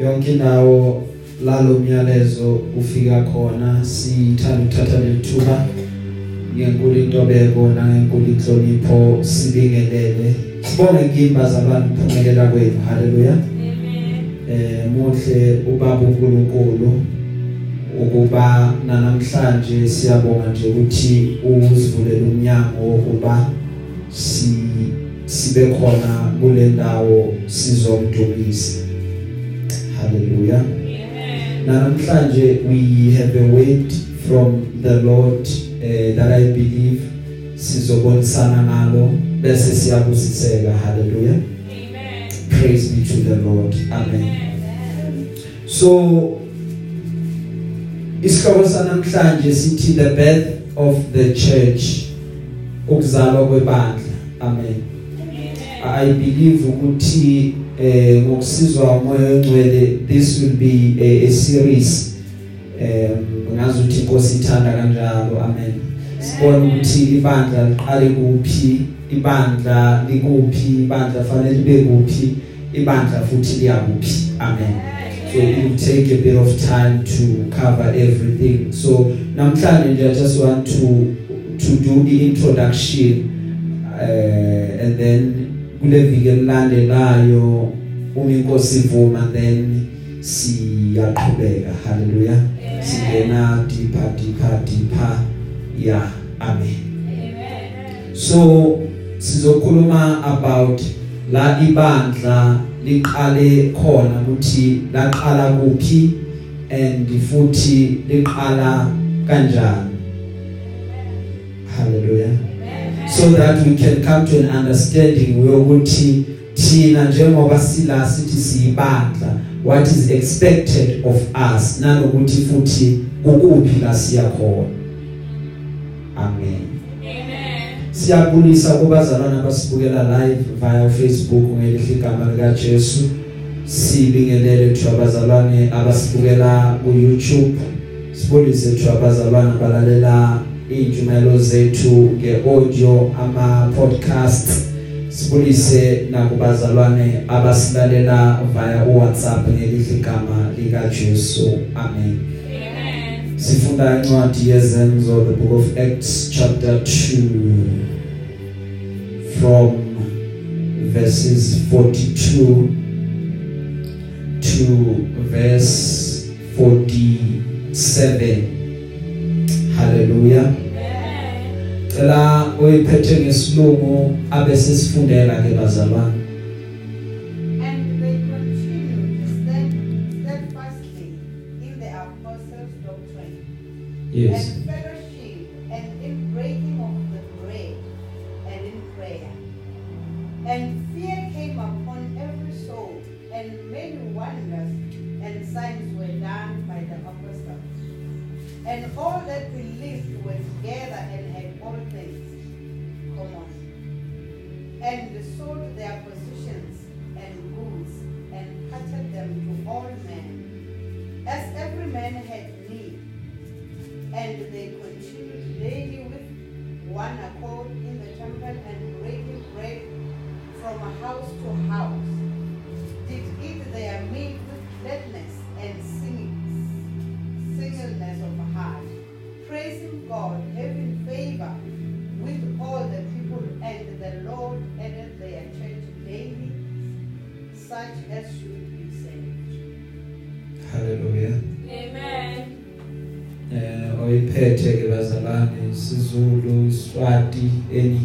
yonke indawo lalo myalezo ufika khona sithanda ukuthatha lethuba ngenkulu intobeko nangenkulu inhlonipho sibingelele. Sibonge ngimba zabantu phumelela kwenu. Haleluya. Eh muhle ubaba uNkulunkulu ukuba namhlanje siyabonga nje ukuthi uzivulela umnyango wokuba si sibe khona kule ndawo sizomdumisa. Haleluya namhlanje we have a word from the Lord uh, that I believe sizobonisana ngalo bese siyabusiseka. Haleluya amen praise be to the Lord. Amen. So isihloko sanamhlanje sithi the birth of the church ukuzalwa kwebandla. Amen. I believe ukuthi eh ngokusizwa umoya ongcwele this will be a, a series. Um ngazi ukuthi inkosi ithanda kanjalo amen. Sibona ukuthi ibandla liqale kuphi ibandla likuphi ibandla fanele libe kuphi ibandla futhi liyakuphi amen. So it will take a bit of time to cover everything. So namhlanje nje i just want to to do the introduction uh, and then kule viki elilandelayo uma inkosi ivuma then siyaqhubeka. Haleluya singena deeper deeper deeper. Yeah amen. Amen. So sizokhuluma about la ibandla liqale khona ukuthi laqala kuphi and futhi liqala kanjani. Hallelujah. So that we can come to an understanding ukuthi thina njengoba sila sithi siyibandla what is expected of us nanokuthi futhi ukuphi la siya khona. Amen. Siyabulisa kubazalwana abasibukela live via Facebook ngelihle igama lika Jesu. Sibingelele thu abazalwane abasibukela ku YouTube. Sibulise thu abazalwane balalela ijumelo zethu ngeaudio ama podcast sibulise nakubazalwane abasilalela via WhatsApp ngelihle igama lika Jesu amen. Sifunda incwadi yezenzo the book of acts chapter 2 from verses 42 to verse 47 hallelujah. Cela oyiphethe ngesilungu abese sifundela ke bazalwane. And they isiZulu iswati eni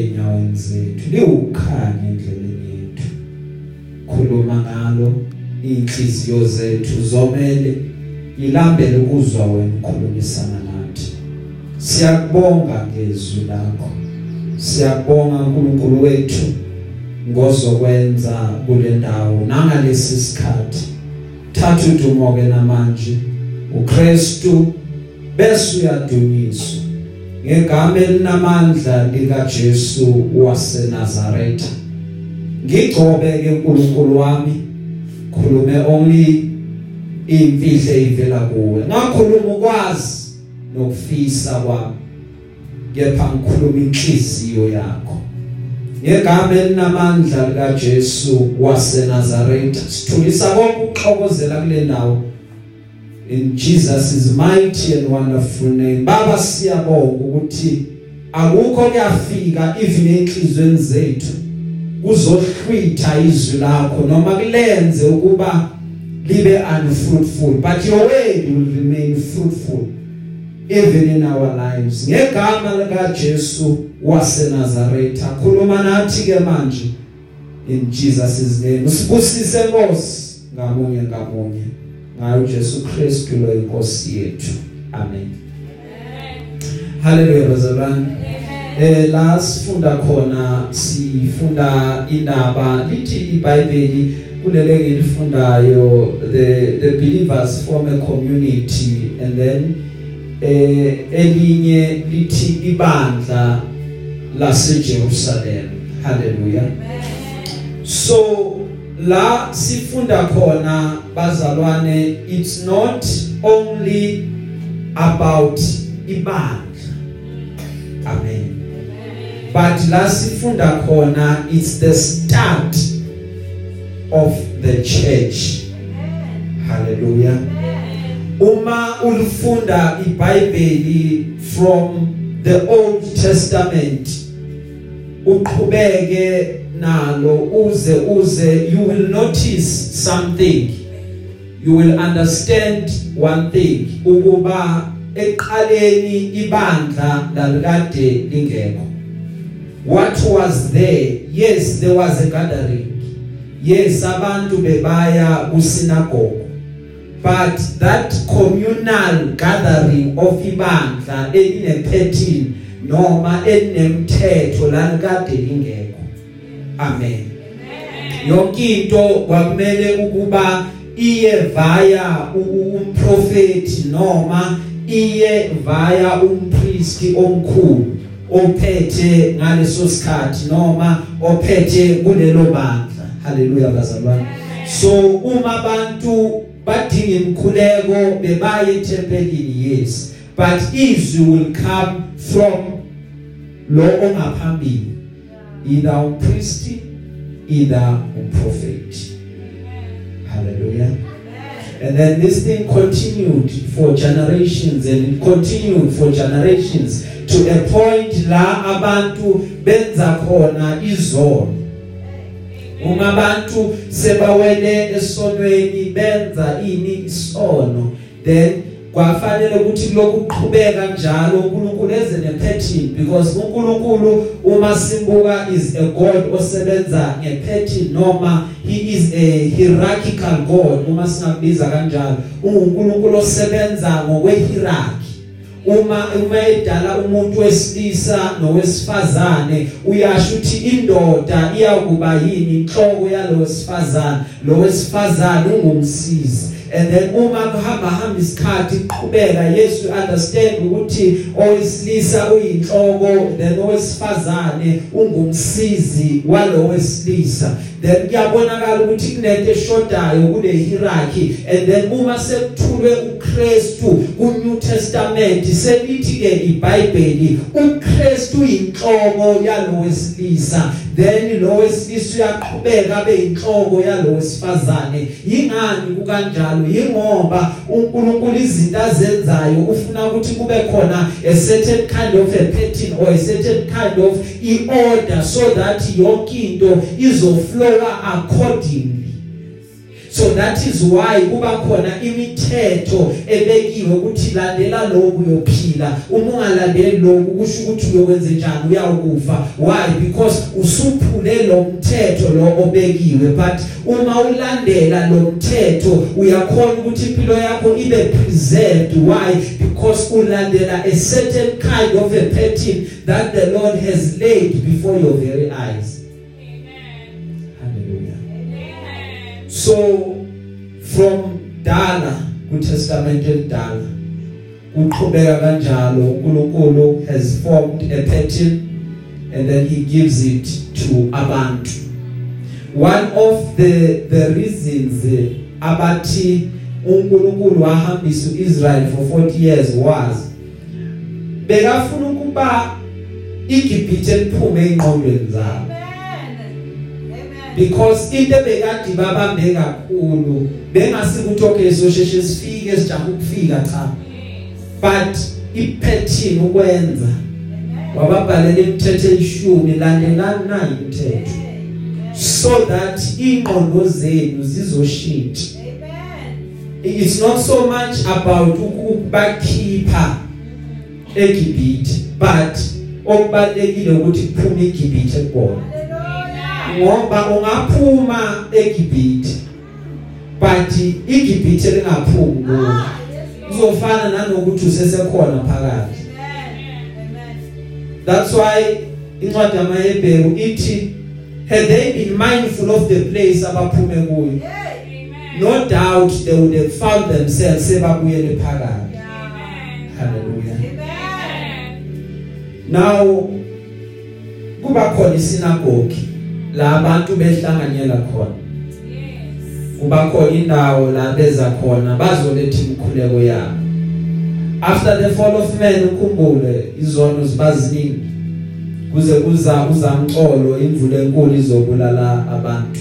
einyaweni zethu. Liwukhanya endleleni yethu. Khuluma ngalo inhliziyo zethu zomele ilambele ukuzwa wena ukhulumisana nathi. Siyakubonga ngezwi lakho. Siyakubonga uNkulunkulu wethu ngozokwenza kule ndawo nangalesi sikhathi. Thatha udumo ke namanje. uKristu bese uyadunyiswa ngegama elinamandla lika Jesu waseNazaretha. Ngigcobe ke uNkulunkulu wami khulume only imfihle ivela kuwe. Ngakhuluma ukwazi nokufisa kwami kepha ngikhuluma inhliziyo yakho. Ngegama elinamandla lika Jesu waseNazaretha sithulisa konke ukuxokozela kule ndawo. In Jesus' mighty and wonderful name. Baba siyabonga ukuthi akukho kuyafika even enhlizweni zethu kuzohlwitha izwi lakho noma kulenze ukuba libe unfruitful but your word will remain fruitful even in our lives. Ngegama lika Jesu waseNazaretha khuluma nathi ke manje in Jesus' name. Usibusise Nkosi ngamunye ngamunye. Ngayo Jesu Kristu lo inkosi yethu amen. Haleluya bazalwane eh la sifunda khona sifunda indaba. Lithi iBhayibheli kulele ngilifundayo the the believers form a community. And then eh elinye lithi ibandla lase Jerusalem haleluya. So la sifunda khona bazalwane it's not only about ibandla. Amen. But la sifunda khona it's the start of the church. Hallelujah. Uma ulifunda iBhayibheli from the Old Testament uqhubeke nalo uze uze you will notice something. You will understand one thing ukuba eqaleni ibandla lalikade lingekho. What was there? Yes there was a gathering. Yes abantu bebaya kusinagogue but that communal gathering of ibandla eline pattern noma enemthetho lalikade lingekho. Amen. Yonke into kwakumele ukuba iye via umprofeti noma iye via umpriest omkhulu ophethe ngaleso sikhathi noma ophethe kulelo bandla. Haleluya bazalwane. So uma abantu badinga imkhuleko bebaye etempelini yes. But izwi will come from lo ongaphambili. Either umpriest either umprofeti hallelujah. And then this thing continued for generations and it continued for generations to a point la abantu benza khona izono uma abantu sebawele esonweni benza ini isono then kwafanele ukuthi lokhu qhubeka njalo uNkulunkulu eze nepattern because uNkulunkulu uma simbuka is a god osebenza ngepattern noma he is a hierarchical god uma singabiza kanjalo uNkulunkulu osebenza ngokwe hierarchy uma uma edala umuntu wesilisa nowesifazane uyasho ukuthi indoda iyakuba yini inhloko yalowesifazane lowesifazane ungumsizi. And then uma kuhamba hamba isikhathi iqhubeka Yesu understand ukuthi owesilisa uyinhloko then owesifazane ungumsizi walowesilisa. Then kuyabonakala ukuthi kunento eshodayo kule hierarchy. And then uma sekuthulwe uKristu ku New Testament selithi ke iBhayibheli uKristu uyinhloko yalowesilisa. Then lo wesilisa uyaqhubeka abe inhloko yalowesifazane. Yingani kukanjalo? Yingoba uNkulunkulu izinto azenzayo ufuna ukuthi kube khona a certain kind of a pattern or a certain kind of i-order so that yonke into izoflowa accordingly. So that is why kuba khona imithetho ebekiwe ukuthi landela lokhu uyophila. Uma ungalandeli lokhu kusho ukuthi uyokwenza njani? Uyawukufa why? Because usuphule lo mthetho lo obekiwe. But uma ulandela lo mthetho uyakhona ukuthi impilo yakho ibe preserved. Why? Because ulandela a certain kind of a pattern that the Lord has laid before your very eyes. So from dala kuTestament elidala uqhubeka kanjalo uNkulunkulu has formed a pattern and then he gives it to abantu. One of the the reasons eh, abathi uNkulunkulu wahambisa uIsrael for 40 years was bekafuna ukuba iGibhithe liphume engqondweni zabo. Because into ebekade babambe kakhulu bengasikuthi okay sosheshe sifike sijamu ukufika cha. But ipattern ukwenza wababhalela imithetho eyishumi landelani nayo imithetho so that ingqondo zenu zizoshintsha. It's not so much about ukubakhipha eGibhithe but okubalekile ukuthi kuphume eGibhithe kubona. Ngoba ungaphuma eGibhithe. But iGibhithe lingaphumi kuwe. Uzofana nanokuthi usesekhona phakathi. That's why incwadi yamaHebheru ithi had they been mindful of the place abaphume kuyo no doubt they would have found themselves sebabuyele phakathi. Hallelujah. Now kuba khona isinagogi. La abantu behlanganyela khona. Kuba khona indawo la beza khona bazoletha imkhuleko yabo. After the fall of man ukhumbule izono zibaziningi kuze kuza uzamxolo imvula enkulu izobulala abantu.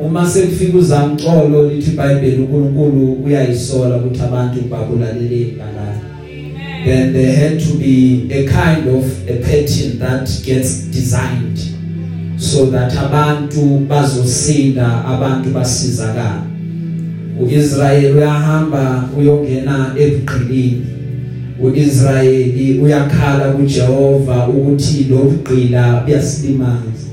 Uma sekufika uzamxolo lithi iBhayibheli uNkulunkulu uyayisola ukuthi abantu babulalele kanjani then there had to be a kind of a pattern that gets designed. So that abantu bazosinda abantu basizakala uIsrael uyahamba uyongena ebugqilini. uIsrayeli uyakhala kuJehova ukuthi lo bugqila buyasilimaza.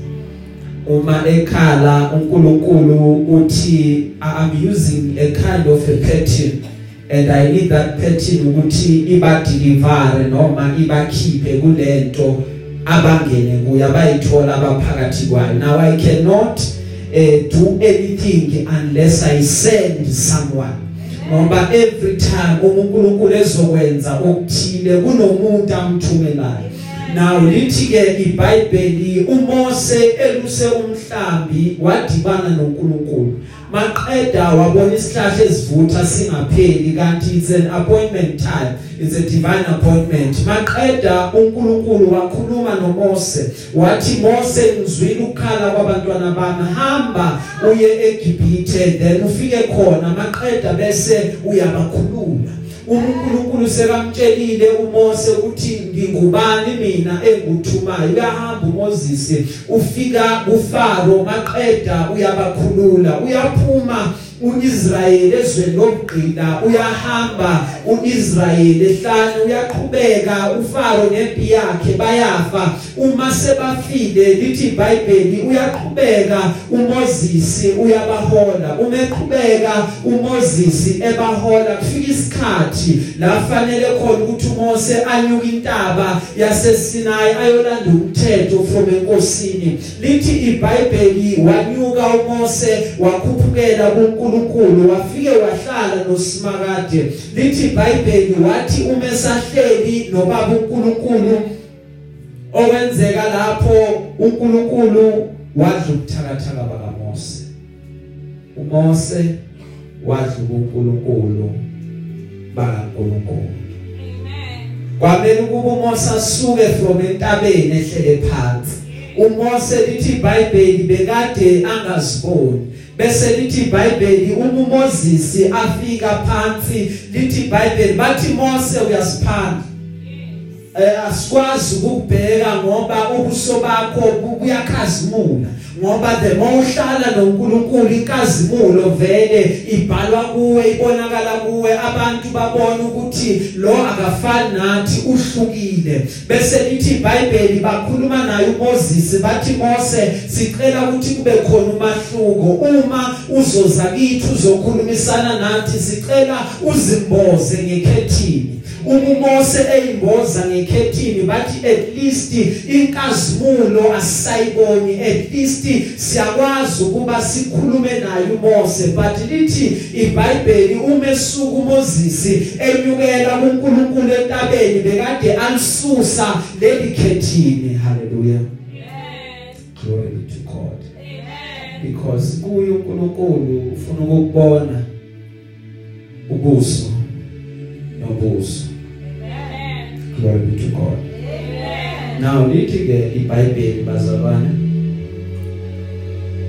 Uma ekhala uNkulunkulu uthi I'm using a kind of a pattern and I need that pattern ukuthi iba deliver noma ibakhiphe kulento abangene kuyo abayithola abaphakathi kwayo. Now I cannot uh, do anything unless I send someone. Ngoba every time uNkulunkulu ezokwenza okuthile kunomuntu amthumelayo. Now lithi ke iBhayibheli uMose eluse umhlambi wadibana noNkulunkulu. Maqeda wabona isihlahla esivutha singapheli kanti it's an appointment time. It's a divine appointment. Maqeda uNkulunkulu wakhuluma noMose. Wathi Mose ngizwile ukukhala kwabantwana bami. Hamba uye eGibhithe then ufike khona. Maqeda bese uyabakhulula. uNkulunkulu sekamtshelile uMose ukuthi ngingubani mina enguthumayo uyahamba uMoses ufika kuFaro. Maqeda uyabakhulula. Uyaphuma uIsrayeli ezweni lobugqila uyahamba uIsrayeli ehlane uyaqhubeka uFaro nempi yakhe bayafa. Uma sebafile lithi iBhayibheli uyaqhubeka uMoses uyabahola. Uma eqhubeka uMoses ebahola. Kufika isikhathi la fanele khona ukuthi uMose anyuka intaba yaseSinai ayolanda umthetho from enkosini. Lithi iBhayibheli wanyuka uMose wakhuphukela kuNkulunkulu uNkulunkulu wafike wahlala noSimakade. Lithi iBhayibheli wathi uma esahleli nobaba uNkulunkulu okwenzeka lapho uNkulunkulu wadla ubuthakathaka bakaMose. uMose wadla uNkulunkulu bakaNkulunkulu. Kwamele ukuba uMose asuke from entabeni ehlele phansi. uMose lithi iBhayibheli bekade angaziboni. Bese lithi iBhayibheli uma uMoses afika phansi lithi iBhayibheli bathi Mose uyasiphanda eh asikwazi ukubheka ngoba ubuso bakho buyakhazimula. Ngoba the more uhlala noNkulunkulu inkazimulo vele ibhalwa kuwe ibonakala kuwe abantu babona ukuthi lo akafani nathi uhlukile. Bese lithi iBhayibheli bakhuluma naye uMoses bathi Mose sicela ukuthi kube khona umahluko. Uma uzoza kithi uzokhulumisana nathi sicela uzimboze ngekhethini. Umumose eyimboza ngekhethini bathi at least inkazimulo asayiboni at least siyakwazi ukuba sikhulume naye uMose. But lithi iBhayibheli umesuku uMoses enyukela kuNkulunkulu entabeni bekade alisusa leli khethini. Hallelujah. Glory be to God. Because kuyo uNkulunkulu ufuna ukubona ubuso nobuso. Glory be to God. Now lithi ke iBhayibheli bazalwane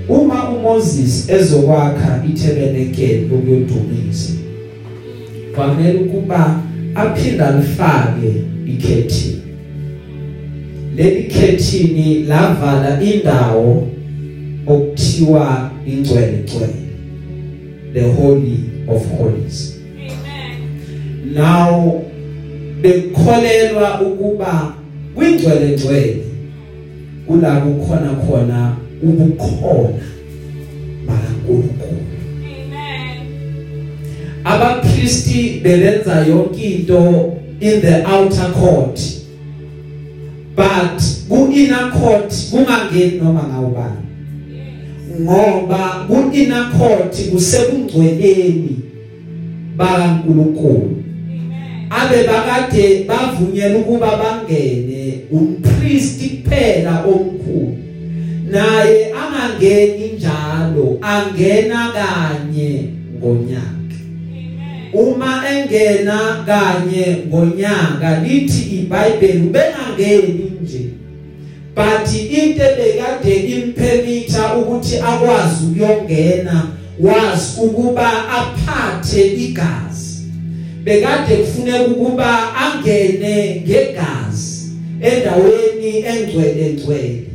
uma uMoses ezokwakha itabernacle lokuyodumisa kwamele ukuba aphinda lifake ikhethini. Leli khethini lavala indawo okuthiwa ingcwele ngcwele the holy of holies. Now bekholelwa ukuba kwingcwele ngcwele kulabo khona khona ubukhona bakaNkulunkulu. Abapriesti bebenza yonke into in the outer court but ku inner court kungangeni noma ngawubani ngoba ku inner court kusekungcweleni bakaNkulunkulu. Abe bakade bavunyelwa ukuba bangene umpriest kuphela omkhulu. Naye angangeni njalo angena kanye ngonyaka. Uma engena kanye ngonyaka lithi iBhayibheli bengangeni nje. But into bekade impermita ukuthi akwazi ukuyongena wazi ukuba aphathe igazi. Bekade kufuneka ukuba angene ngegazi endaweni engcwele ngcwele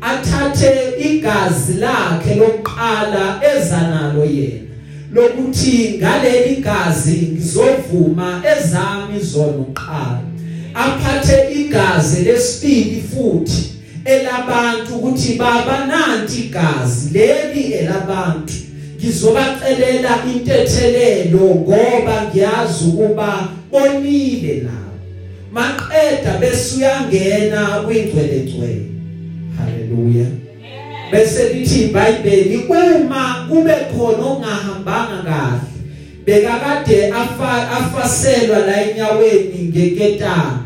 athathe igazi lakhe lokuqala ezanalo yena lokuthi ngaleli gazi ngizovuma ezami zona uqala aphathe igazi lesibili futhi elabantu ukuthi baba nanti igazi leli elabantu. Ngizobacelela intethelelo ngoba ngiyazi ukuba bonile nawo maqeda bese uyangena kwingcwele ngcwele haleluya. Bese lithi iBhayibheli uma kube khona ongahambanga kahle bekakade afa afaselwa la enyaweni ngeketanga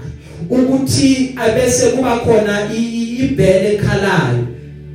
ukuthi abese kuba khona ibhele ekhalayo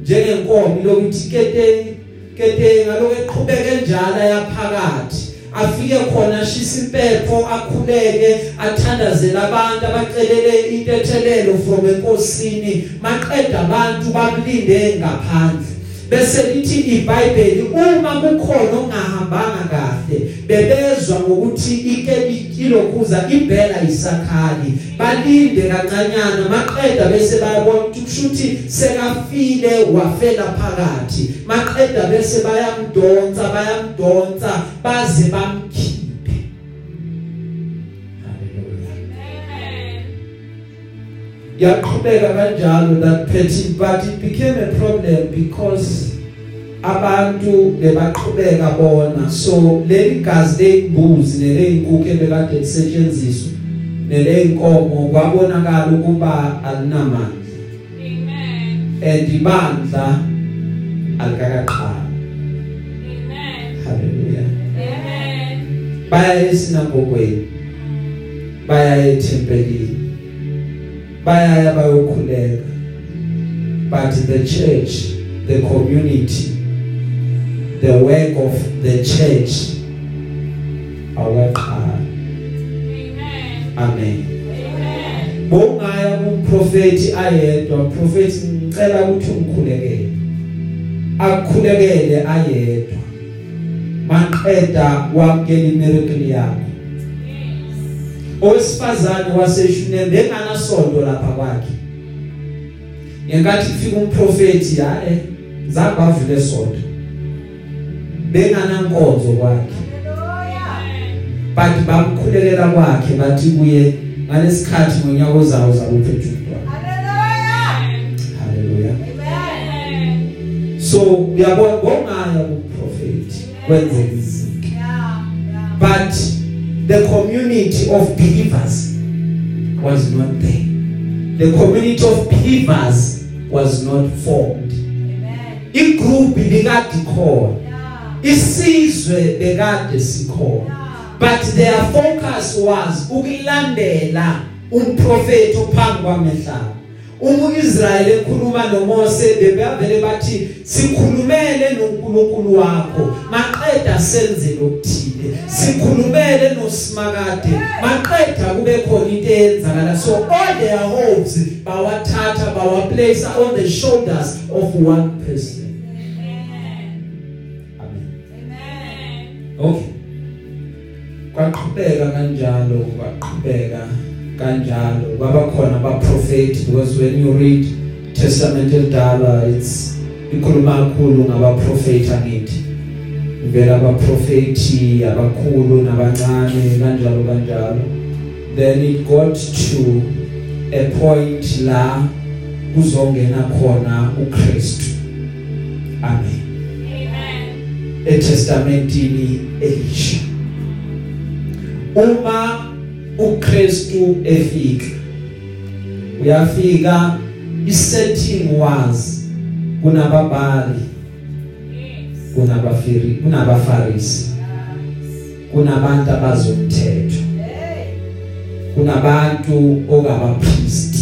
njengenkomo lokuthi keteni keteni ngaloku eqhubeke njalo yaphakathi afike khona shisa impepho akhuleke athandazela abantu abacelele intethelelo from enkosini. Maqeda abantu bamlinde ngaphandle. Bese lithi iBhayibheli uma kukhona ongahambanga kahle bebezwa ngokuthi ike ilokhuza ibhela isakhali. Balinde kancanyana maqeda bese bayabona ukuthi sekafile wafela phakathi. Maqeda bese bayamdonsa bayamdonsa baze bamkhiphe yaqhubeka kanjalo that petty but it became a problem because abantu bebaqhubeka bona so leli gazi leyimbuzi neleyinkuku ebekade lisetshenziswa neleyinkomo kwabonakala ukuba alinamandla Amen. and ibandla alikakaqala Amen. haleluya Amen. baya esinagogweni baya ethempelini bayaya bayokhuleka but the church the community the work of the church awaqala. Amen. amen. Amen. bongaya kumprofeti ayedwa. Prophet ngicela ukuthi ungikhulekele akukhulekele ayedwa. Maqeda wamkela imiracle yakho owesifazane waseshune benganasonto lapha kwakhe. Ngenkathi kufika umprofeti hae zabavule sonto. Benganankonzo kwakhe. But bamkhulelela kwakhe bathi kuye ngalesikhathi ngonyaka ozayo uzakuphethe umntwana. Haleluya. So uyabona bongaya kuprofeti kwenzeka izinto. But the community of believers was not there. The community of believers was not formed. Igroup likade khona. Isizwe bekade sikhona. But their focus was ukulandela umprofeti ophambi kwamehlaba uma uIsrael ekhuluma noMose bebavele bathi sikhulumele noNkulunkulu wakho. Maqeda senze lokuthile. Sikhulumele noSimakade. Maqeda kube khona into eyenzakala. So all their hopes bawathatha bawaplace on the shoulders of one person. Amen. Okay. Kwaqhubeka kanjalo kwaqhubeka. Kanjalo. Baba khona ba prophet because when you read testament elidala it's ikhuluma kakhulu ngaba prophet angithi. Ivela aba propheti abakhulu nabancane kanjalo kanjalo. Then it got to a point la kuzongena khona uKristu. Amen. Amen. eTestamentini elisha. Uma uKristu efika uyafika isetting was kunababali Yes. kunabafiri kunabafarisi kunabantu abazomthetho kunabantu okabapriest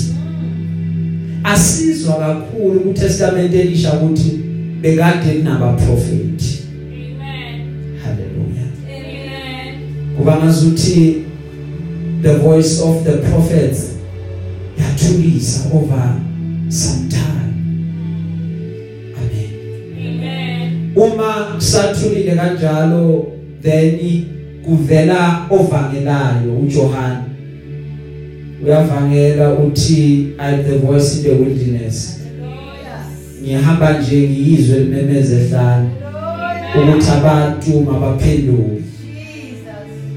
asizwa kakhulu kuTestament elisha ukuthi bekade kunabaprofeti Amen. haleluya Amen. kuba ngazuthi the voice of the prophets yathulisa over some time. Amen. Amen. uma kusathulile kanjalo then kuvela ovangelayo uJohn uyavangela uthi at the voice in the wilderness. Ngihamba nje ngiyizwe limemeze ehlane ukuthi abantu mabaphenduke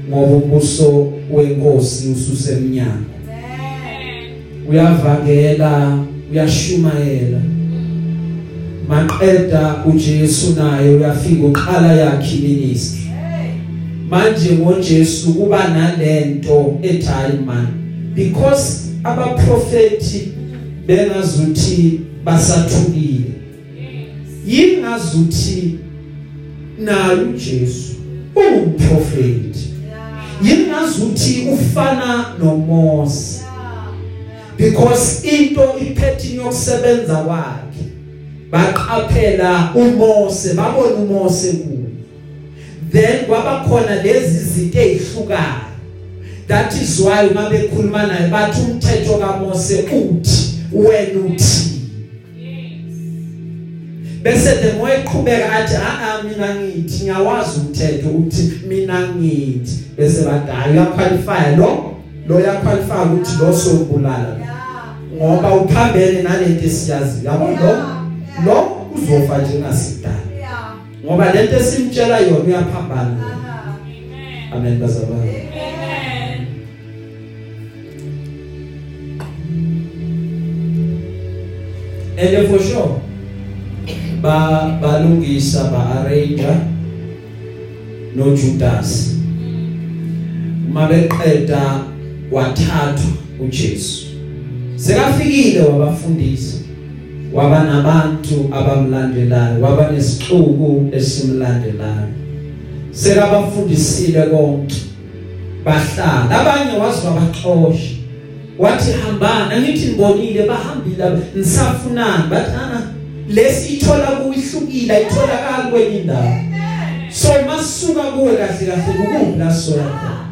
ngoba umbuso wenkosi ususemnyama. Amen. uyavangela uyashumayela. Maqeda uJesu naye uyafika uqala yakhe ministry manje ngoJesu kuba nalento ethi man because abaprofeti bengazuthi basathulile Yes. yingazuthi nayo uJesu ungumprofeti yingazuthi ufana noMose because into iphethe yokusebenza kwakhe. Baqaphela uMose babona uMose kuyo then kwaba khona lezi zinto ezihlukayo that is why uma bekhuluma naye bathi umthetho kaMose uthi wena uthi. Bese the more eqhubeka athi a a mina ngithi ngiyawazi umthetho uthi mina ngithi. Bese badala uyaqualify lo lo uyaqualify ukuthi lo sobulala ngoba uphambene nalento esiyazi yabo lo? Lo uzofa njengasidala ngoba lento esimtshela yona uyaphambana. Amen. amen bazalwane. Amen. and for sure ba balungisa ba arrange no Judas. Uma beqeda wathathwa uJesu sekafikile wabafundisa. Waba nabantu abamlandelayo waba nesixuku esimlandelayo. Sekabafundisile konke. Bahlala abanye wazi wabaxosha wathi hambana ngithi ngibonile. Bahambile nisafunani bathi ana lesithola kuyihlukile itholakala kwenye indawo. So masuka kuwe kahle kahle ukuphi la khona?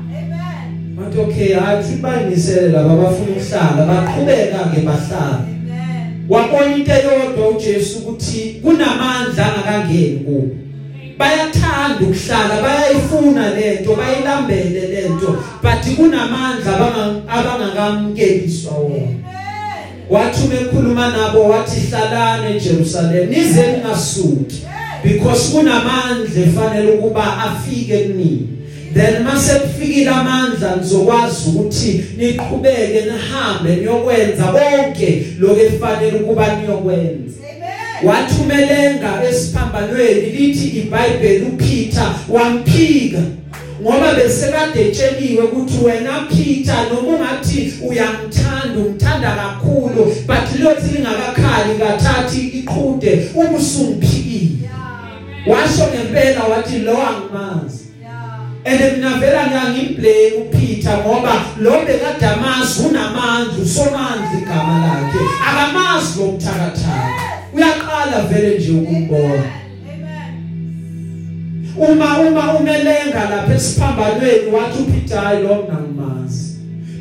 Ngathi okay hayi futhi bayimisele laba bafuna ukuhlala baqhubeka ke bahlala Amen. wabona into eyodwa uJesu ukuthi kunamandla angakangeni kubo bayathanda ukuhlala bayayifuna lento bayilambele lento but kunamandla abanga- abangakamkeliswa wona. Wathi umekhuluma nabo wathi hlalane eJerusalem nize ningasuki because kunamandla efanele ukuba afike kunini then mase kufikile amandla nizokwazi ukuthi niqhubeke nihambe niyokwenza konke lokho efanele ukuba niyokwenza. Wathumelenga esiphambanweni lithi iBhayibheli uPeter wamphika ngoba besekade etsheliwe ukuthi wena Peter noma ungathi uyamthanda umthanda kakhulu but lothi lingakakhali kathathi iqhude ubusumphikile washo ngempela wathi lo angimazi. And mina vela ngiyangimblame uPeter ngoba lo bekadamazi unamandla usomandla igama lakhe. Akamazi lo mthakathaka. Uyaqala vele nje ukumbona. Uma uma umelenga lapha esiphambanweni wathi uPeter hayi lo mina ngimazi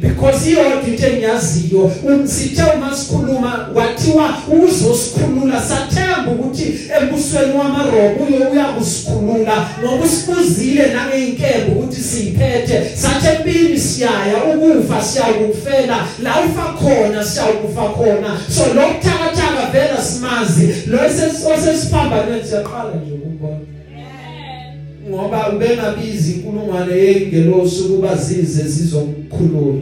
because iyodwa into engiyaziyo umsithe uma sikhuluma wathiwa uzosikhulula sathemba ukuthi embusweni wamaRoma uyo uyakusikhulula. Ngoba usibuzile nangeinkembe ukuthi siyiphethe. Sathe empini siyaya ukufa siyakufela. La ufa khona siyakufa khona. So lo kuthakathaka vela simazi lo esesiphambanweni siyaqala nje ukumbona ngoba ubengabizi inkulungwane yengelosi ukuba zize zizomkhulula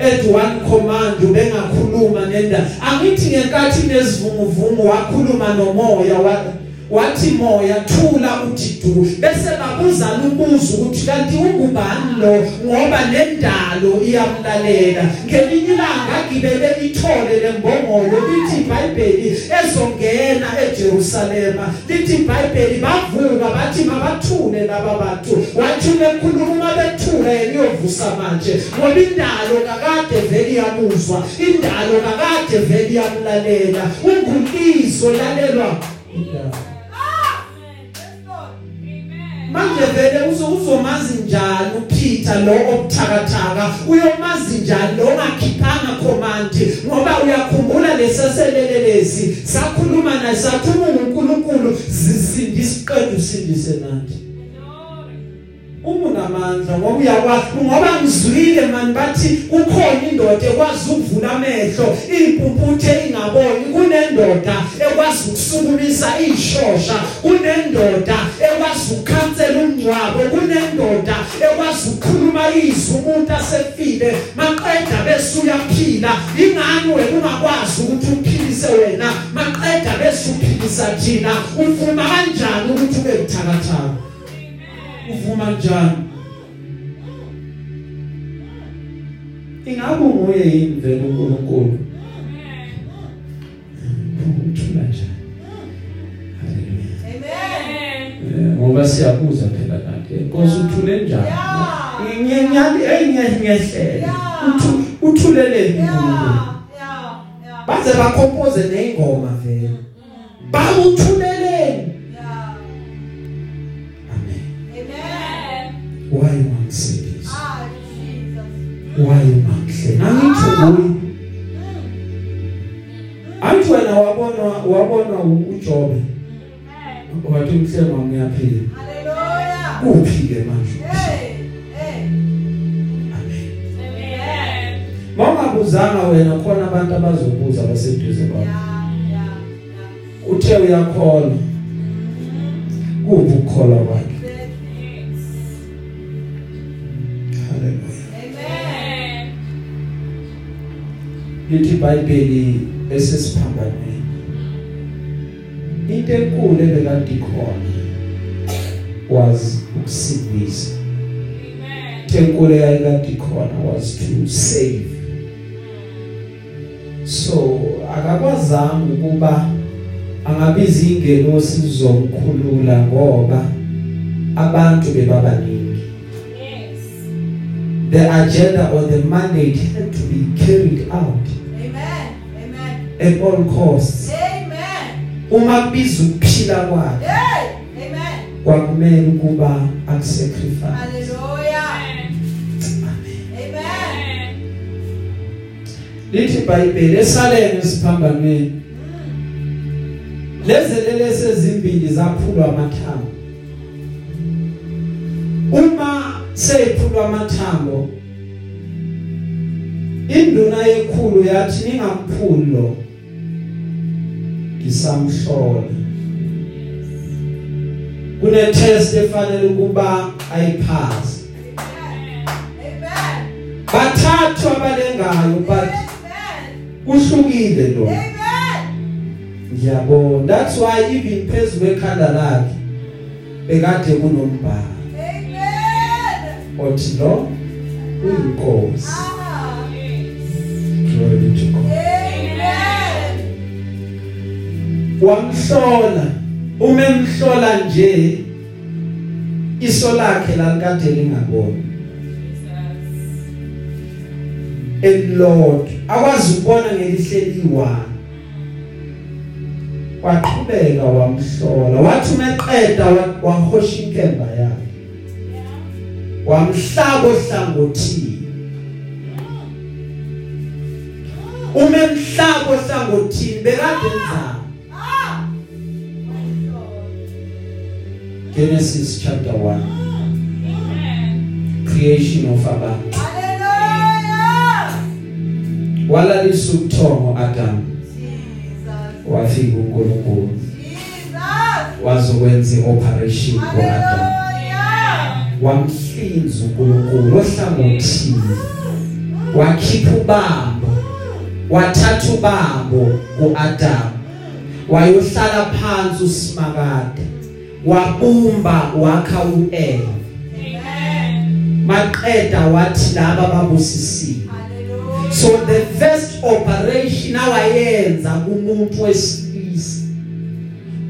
at one command ubengakhuluma nenda angithi ngenkathi nezivunguvungu wakhuluma nomoya wa wathi moya thula uthi du bese babuzana umbuzo ukuthi kanti ungubani lo? Ngoba nendalo iyamlalela. Ngelinye ilanga gibele ithole lembongolo lithi iBhayibheli ezongena eJerusalema. Lithi iBhayibheli bavuka bathi mabathule laba bantu. Wathi bekhuluma bethule yeniyovusa manje. Ngoba indalo kakade vele iyamuzwa indalo kakade vele iyamlalela. Ungulizo lalelwa. indalo manje vele uzo uzomazi njani uPeter lo obuthakathaka? Uyomazi njani lo ongakhiphanga command? Ngoba uyakhumbula lesaselelelesi sakhuluma naye sathuma uNkulunkulu. Zisindisiqedwe sindise nathi uma unamandla ngoba uyakwazi ngoba ngizwile mani bathi kukhona indoda ekwazi ukuvula amehlo impumputhe ingaboni kunendoda ekwazi ukusukumisa ishosha kunendoda ekwazi ukukhansela umngcwabo kunendoda ekwazi ukukhuluma izwi umuntu asefile maqeda bese uyaphila. Ingani wena ungakwazi ukuthi uphilise wena? Maqeda bese uphilisa thina. Uvuma kanjani ukuthi ube buthakathaka? Uvuma njani ingabe nguye yini vele uNkulunkulu uthula njani haleluya Amen. Eh, ngoba siyabuza phela kanti inkosi uthule njani Yeah. nginyali eyingehlela Yeah. uthu uthuleleni uNkulunkulu Yeah. Yeah. Yeah. baze bakompoze neingoma vele bawuthuleleni wabona wabona uJobe wathi umhlema ngiyaphila Hallelujah. kuphi ke manje Hey. Hey. amen Amen. mawungabuzanga wena khona abantu abazobuza baseduze kwakho Yeah. Yeah. Yeah. uthe uyakholwa kuphi ukukholwa kwakhe Yes. haleluya Amen. lithi iBhayibheli esesiphambanweni into enkulu ebekade ikhona was ukusindisa Amen. into enkulu eyayikade ikhona was to save so akakwazanga ukuba angabiza ingelosi zomkhulula ngoba abantu bebabaningi Yes. the agenda or the mandate had to be carried out Amen. Amen. at all costs Amen. uma kubiza ukuphila kwakhe. Hey amen. Kwakumele ukuba akusacrifice. Haleluya amen. Lithi iBhayibheli esalene siphambanweni lezelele sezimbili zaphulwa amathambo. Uma seyiphulwa amathambo induna yekhulu yathi ningamphuli lo ngisamhlola kune test efanele ukuba ayiphase Amen. bathathu abalengayo but uhlukile lo Amen. ngiyabona that's why even phezulu ekhanda lakhe bekade kunombhalo Amen. othi lo uyinkosi Ah. glory to wamhlola. Uma emhlola nje iso lakhe lalikade lingabona elilodwa akwazi ukubona ngelihle liwa. Waqhubeka wamhlola. Wathi umeqeda wa- wahosha inkemba yakhe. Wamhlaba ohlangothini? Uma emhlaba ohlangothini bekade enzani Genesis chapter 1 creation of abantu Hallelujah. walalisa ubuthongo Adam. Jesus. wafika uNkulunkulu. Jesus. wazokwenza ioperation kuAdam Hallelujah. wamhlinza uNkulunkulu ohlangothini wakhipha ubambo. Wathatha ubambo kuAdam. Wayohlala phansi usimakade. Wabumba wakha uEva maqeda wathi laba babusisiwe. Hallelujah. So the first operation awayenza kumuntu wesilisa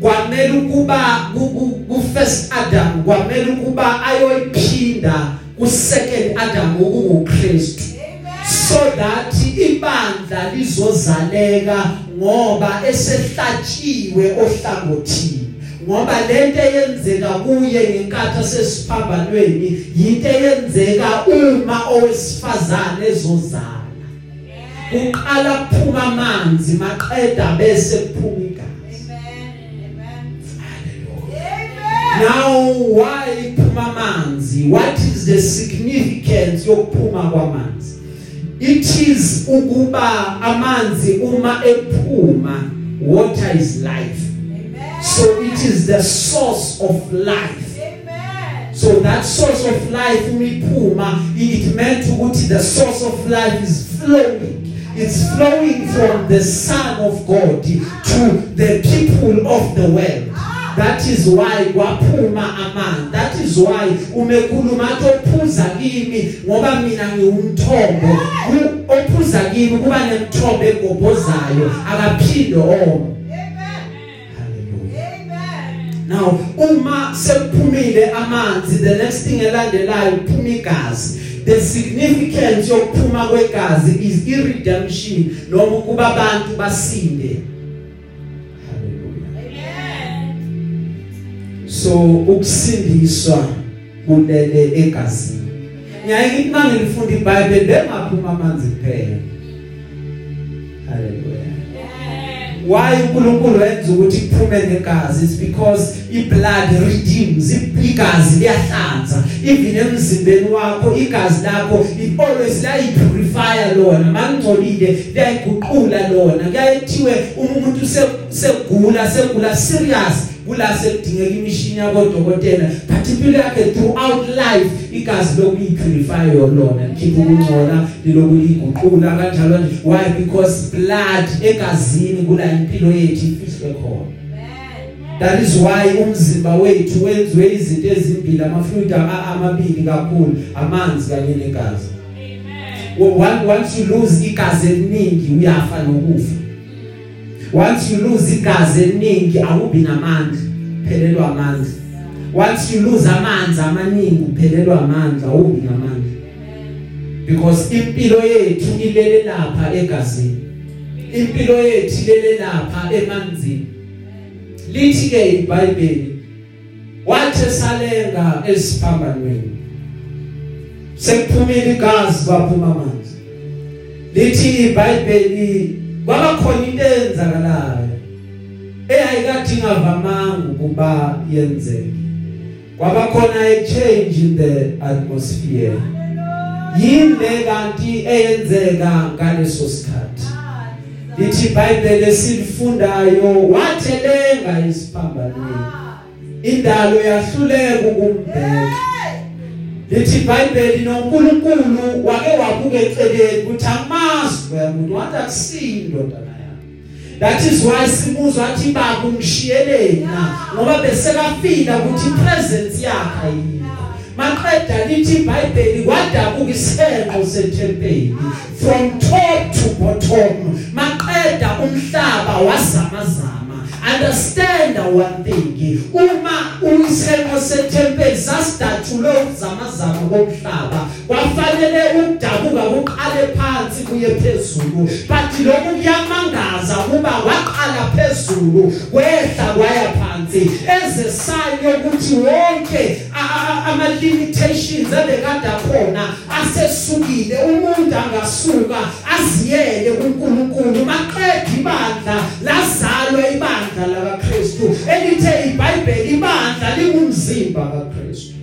kwamele ukuba ku- ku ku first Adam kwamele ukuba ayoyiphinda ku second Adam okunguKristu Amen. so that ibandla lizozaleka ngoba esehlatshiwe ohlangothini. Ngoba lento eyenzeka kuye ngenkathi sesiphambanweni yinto eyenzeka uma owesifazane ezozala. Uqala kuphuma amanzi maqeda bese kuphuma igazi. Now why iphuma amanzi? What is the significance yokuphuma kwamanzi? It is ukuba amanzi uma ephuma water is life. So it is the source of life. Amen. so that source of life umiphuma it meant ukuthi the source of life is flowing. It's flowing from the son of god to the people of the world. That is why kwaphuma amanzi that is why umekhuluma athi ophuza kimi ngoba mina ngiwumthombo. Ophuza kimi kuba nemthombo egobhozayo akaphinde Amen. Now uma sekuphumile amanzi the next thing elandelayo kuphuma igazi. The significance yokuphuma kwegazi is irredemption noma kuba abantu basinde. Haleluya Amen. so ukusindiswa kulele egazini. Ngiyaye ngithi mangilifunda iBhayibheli bengaphuma amanzi kuphela. Haleluya why uNkulunkulu wenza ukuthi kuphume negazi it's because iblood redeems igazi liyahlanza. Even emzimbeni wakho igazi lakho it always layipurify lona. Mangcolile liyayiguqula lona. Kuyayethiwe uma umuntu se- segula segula serious kula sekudingeka imishini yabodokotela but impilo yakhe throughout life igazi lokuyipurify lona likhipha ukungcola lilokuliguqula kanjalo nje. Why? Because blood egazini kula impilo yethu ifihlwe khona. Amen. that is why umzimba wethu wenziwe izinto ezimbili amafluid ama- amabili kakhulu amanzi kanye negazi. Well, one- once you lose igazi eliningi uyafa nokufa. Once you lose igazi eliningi awubi namandla? Phelelwa amandla. Once you lose amanzi amaningi uphelelwa amandla. Awubi namandla? Because impilo yethu ilele lapha egazini. Impilo yethu ilele lapha emanzini. Lithi ke iBhayibheli wathi salenga esiphambanweni sekuphumile igazi baphuma amanzi. Lithi iBhayibheli kwaba khona into eyenzakalayo eyayikade ingavamanga ukuba yenzeke. Kwaba khona a change in the atmosphere. Yini kanti eyenzeka ngaleso sikhathi. Lithi iBhayibheli esilifundayo wathelenga isiphambanweni. Indalo yahluleka ukumbheka. Lithi iBhayibheli noNkulunkulu wake wabuka eceleni ukuthi amazwe umuntu wathi akusindodana That is why simuzwa athi baba ungishiyeleni na? Ngoba besekafika ukuthi presence yakhe ayikho. Maqeda lithi iBhayibheli kwadabuka isenqo sethempeli. From top to bottom. Maqeda umhlaba wazamazama. Understand one thing uma uyisenqo sethempeli sasidathule ukuzamazama komhlaba kwafanele ukudabuka kuqale phansi kuye phezulu. But lokhu kuyamangaza kuba waqala phezulu kwehla kwaya phansi. Eze sign ukuthi wonke ama limitations ebekade khona asesukile umuntu angasuka aziyele kuNkulunkulu maqedwe ibandla lazalwa ibandla lakaKristu elithe iBhayibheli ibandla lingumzimba kaKristu.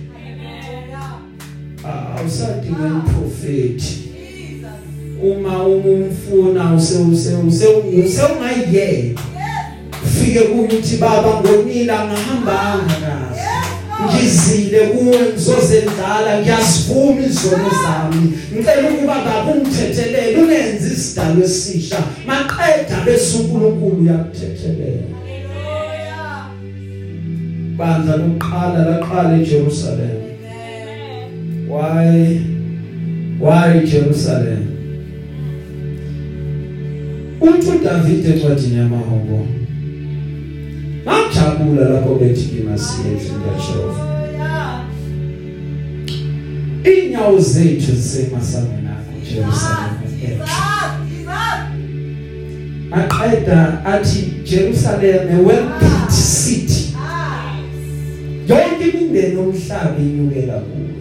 Awusadinga umprofeti uma umfuna use use use usewungayiyeka. Ufike kuthi baba ngonila ngahambanga kahle. Ngizile kuwe ngizozendlala ngiyasivuma izono zami. Ngicela ukuba baba ungithethelele ungenzi isidalo esisha. Maqeda bese uNkulunkulu uyakuthethelela. Bandla lokuqala laqala eJerusalem. Why? Why Jerusalem? Uthi uDavid encwadini yamahombo ngajabula lapho bethi kimasiye ngajova inyawo zethu zisemasangweni akho Jerusalem aqeda athi Jerusalem a well-built city. Yonke imindeni omhlaba inyukela kuwe.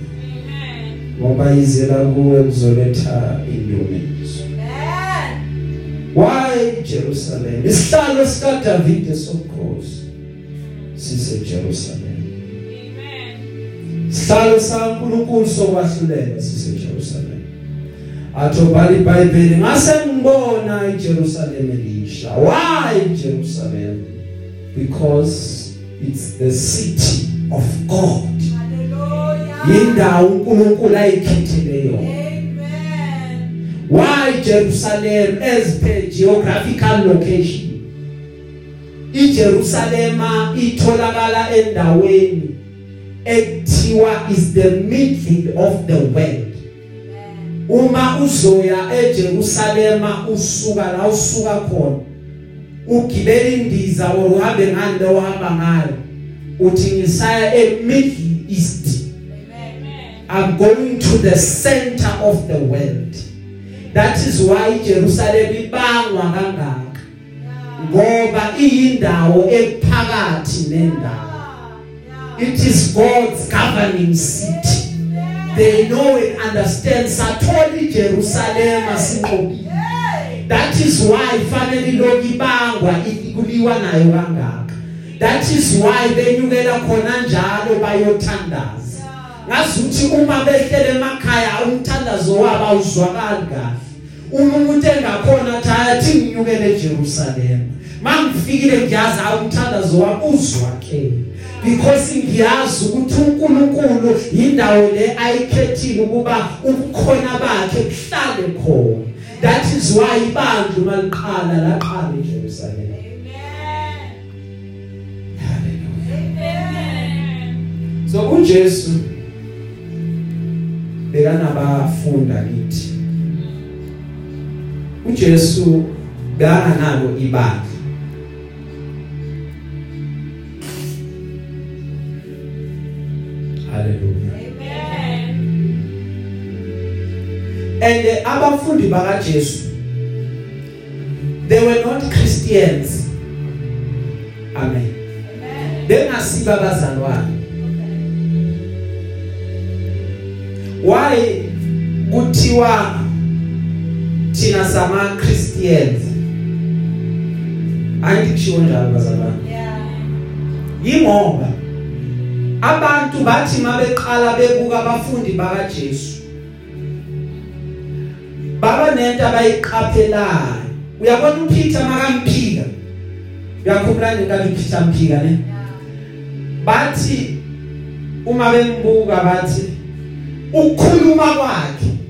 Ngoba izela kuwe kuzoletha indumiso why Jerusalem? Isihlalo sika David sobukhosi sise Jerusalem. Sihlalo saNkulunkulu sokwahlulela sise Jerusalem. Atho bali iBhayibheli ngase ngibona iJerusalem elisha why Jerusalem? Because it's the city of God. Indawo uNkulunkulu ayikhethele yona. Why Jerusalem as per geographical location? iJerusalema itholakala endaweni ekuthiwa is the middle of the world. Uma uzoya eJerusalema usuka la usuka khona ugibela indiza or uhambe ngande ohamba ngayo uthi ngisaya e-middle east. I'm going to the center of the world. That is why Jerusalem ibangwa kangaka. Ngoba iyindawo ephakathi nendawo. It is God's governing city. They know and understand. Satholi Jerusalem sinqobile that is why fanele lokibangwa ikuliwa nayo kangaka. That is why benyukela khona njalo bayothandaza. Ngazuthi uma behlele emakhaya umthandazo wabo awuzwakali kahle. uma umuntu engakhona thathi nginyukele eJerusalem mangifikile ngiyazi umthandazo wami uzwakhe because ngiyazi ukuthi uNkulunkulu indawo le ayikhethile ukuba ukukhona bakhe kuhlale khona. That is why ibandla maliqala laqala eJerusalem. Hallelujah So uJesu bekanabafunda lithi uJesu bekanalo ibandla. Hallelujah. Amen. and uh, abafundi baka Jesu they were not Christians. Amen. Bengasiba bazalwane why kuthiwa thina sama Christians ayikisho njalo bazalwane. Yeah. yingoba abantu bathi mabeqala bebuka abafundi baka Jesu baba nento abayiqaphelayo. Uyabona uPeter makamphika uyakhumbula ngenkathi uPeter mphika ne? Yeah. bathi uma bembuka bathi ukukhuluma kwakhe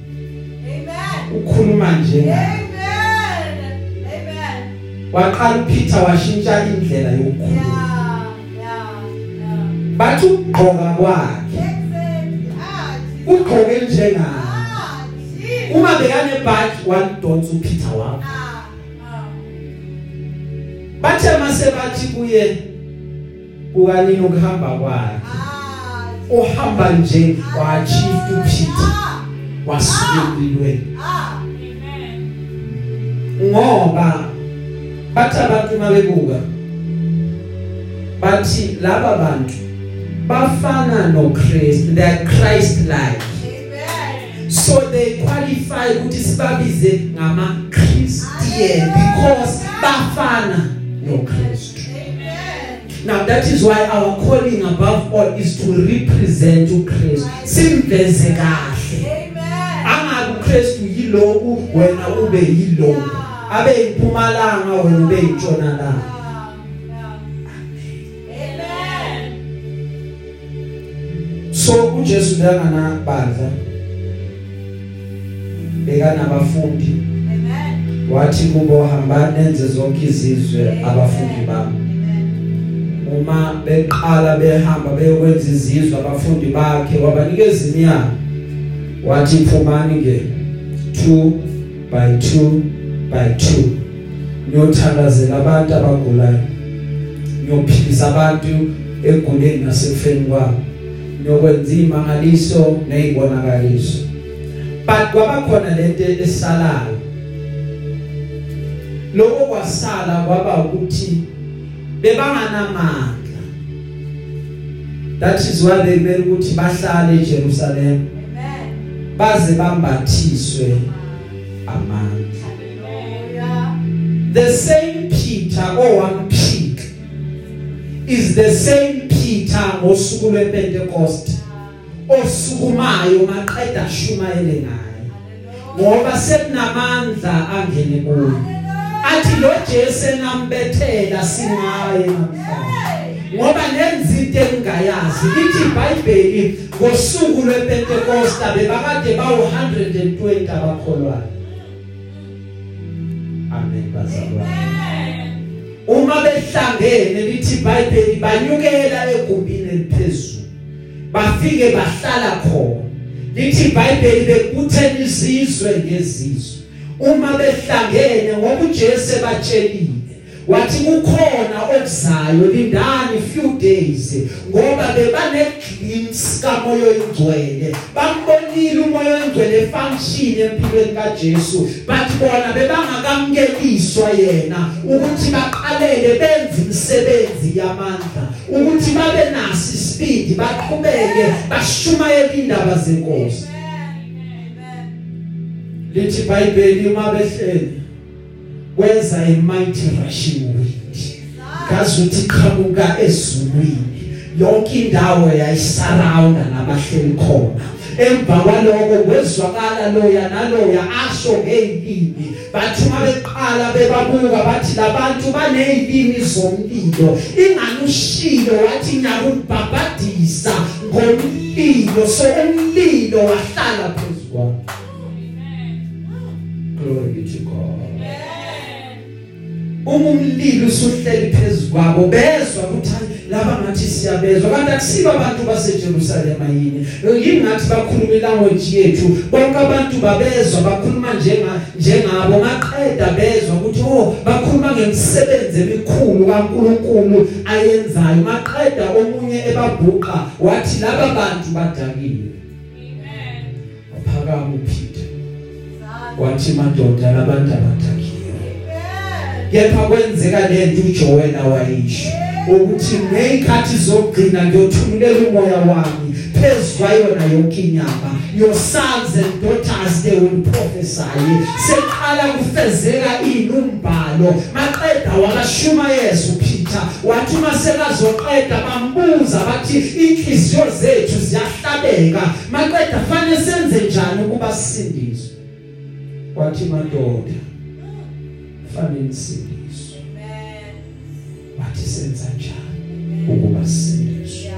Amen. ukhuluma nje Amen. Amen. waqala uPeter washintsha indlela yokukhuluma Yeah. Yeah. Yeah. bathi ugqoka kwakhe Exactly. Ah, Jesus. ugqoke njengani Ah, Jesus. uma bekane badge wadonsa uPeter wakho Ah, ah. bathe mase bathi kuye ukanini ukuhamba kwakhe Ah, uhamba nje wachief uPeter Ah, wasuka empilweni ah. Amen. ngoba bathi abantu mabebuka bathi laba bantu bafana noChrist they are Christ like Amen. so they qualify ukuthi sibabize ngama Christian because bafana noChrist Amen. now that is why our calling above all is to represent uChrist simveze kahle Amen. angabe uChrist yiloku wena ube yiloku abe impumalanga wena ube intshonalanga Ah, yeah. Amen. so uJesu bekana badla bekana abafundi Amen. wathi kubo hambani nenze zonke izizwe abafundi bami Amen. uma beqala behamba beyokwenza izizwe abafundi bakhe wabanikeza imiyalo wathi phumani ke 2 by 2 by 2 niyothandazela abantu abagulayo. Niyophilisa abantu eguleni nasefeni kwabo. Niyokwenza imangaliso nezibonakaliso but kwaba khona lento esalayo. Lokho kwasala kwaba ukuthi bebanganamandla. That is why they made ukuthi bahlale eJerusalem. Amen. baze bambathiswe amandla. Hallelujah. The same Peter owamphika is the same Peter ngosuku lwePentecost osukumayo maqeda shumayele naye ngoba sekunamandla angene kuye athi lo Jesu enambethela singaye namhlanje. Ngoba nenza into engayazi lithi iBhayibheli ngosuku lwePentecost bebakade bawu 120 abakholwayo. Amen bazalwane uma behlangene lithi iBhayibheli banyukela egumbini eliphezulu. Bafike bahlala khona. Lithi iBhayibheli bekuthena izizwe ngezizwe. Uma behlangene ngoba uJesu ebatshelile wathi kukhona okuzayo lindani few days ngoba bebane glimpse kamoya oyingcwele bambonile umoya oyingcwele function empilweni kaJesu. But bona bebangakamkeliswa yena ukuthi baqalele benze imisebenzi yamandla ukuthi babe nasi speed baqhubeke bashumayele indaba zenkosi. Lithi iBhayibheli uma behleli kwenza a mighty rushing wind kazuthi iqhamuka ezulwini yonke indawo yayisurrounda nabahleli khona. Emva kwaloko kwezwakala loya naloya asho ngezilimi bathi uma beqala bebabuka bathi labantu banezilimi zomlilo. Ingani ushilo wathi ngiyakubhabhadisa ngomlilo. So umlilo wahlala phezu kwabo glory be to God uma umlilo usuhleli phezukwabo bezwa ukuthi laba ngathi siyabezwa kanti akusiba abantu baseJerusalem yini? Yini ngathi bakhuluma ilanguage yethu? Bonke abantu babezwa bakhuluma njenga njengabo maqeda bezwa ukuthi oh bakhuluma ngemisebenzi emikhulu kaNkuluNkulu ayenzayo. Maqeda omunye ebabhuqa wathi laba bantu badakile. Waphakama uPeter wathi madoda labantu abadakile. Kepha kwenzeka lento uJoel wayisho ukuthi ngezikhathi zokugcina ngiyothumulela umoya wami phezwa yona yonke inyama. Your sons and daughters they will prophesy. Seqala kufezeka inumbhalo maqeda wakashuma Yesu Peter. Wathi masekazoqeda bambuza bathi inhliziyo zethu ziyahlabeka. Maqeda fanele senze njani ukuba sisindiswe wathi madoda fanele sindiswe wathi senza njani ukuba sisindiswe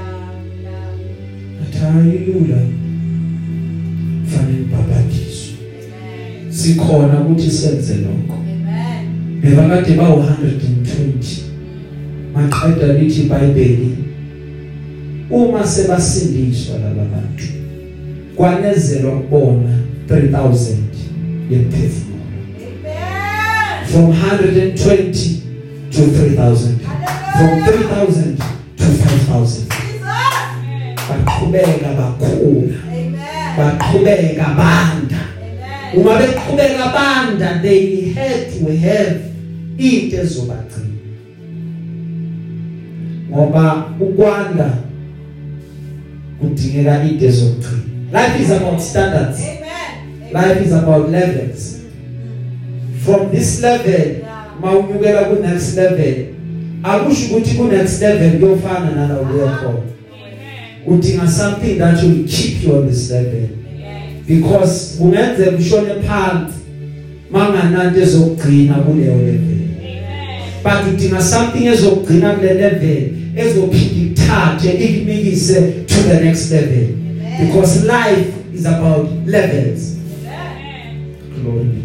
athayilula fanele babadiswe sikhona ukuthi senze lokho. Bebakade ba 120 maqeda lithi iBhayibheli uma sebasindiswa laba bantu kwanezelwa kubona 3000 yemphefumulo from 120 to 3000 from 3000 to 5000 baqhubeka bakhula. Baqhubeka banda. Uma beqhubeka banda they had to have into ezobagcina. Ngoba ukwanda kudingeka into ezogcina life is about standards. Life is about levels. From this level mawunyukela ku next level. Akusho ukuthi ku next level kuyofana nala uyakhona udinga something that will keep you on this level. Because kungenzeka ushone phansi mangananto ezokugcina kuleyo level. But udinga something ezokugcina kule level ezophinda ikuthathe ikumikise to the next level. Because life is about levels. Glory.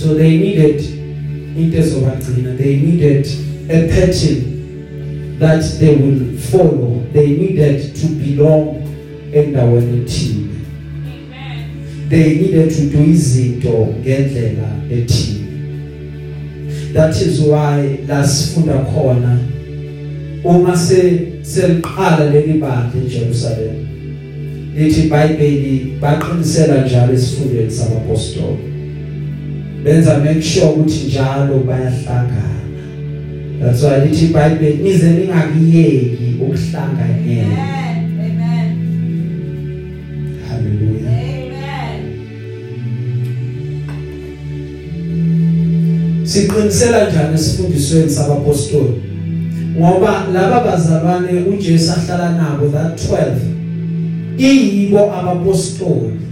So they needed into ezobagcina they needed a pattern that they will follow. They needed to belong endaweni ethile they needed to do izinto ngendlela ethile. That is why lasifunda khona uma se seliqala leli bandla eJerusalem lithi iBhayibheli baqinisela njalo esifundweni sabapostoli benza make sure ukuthi njalo bayahlangana. That's why lithi iBhayibheli nize ningakiyeki ukuhlanganyela. Hallelujah. Siqinisela njani esifundisweni sabapostoli? Ngoba laba bazalwane uJesu ahlala nabo that 12 iyibo abapostoli.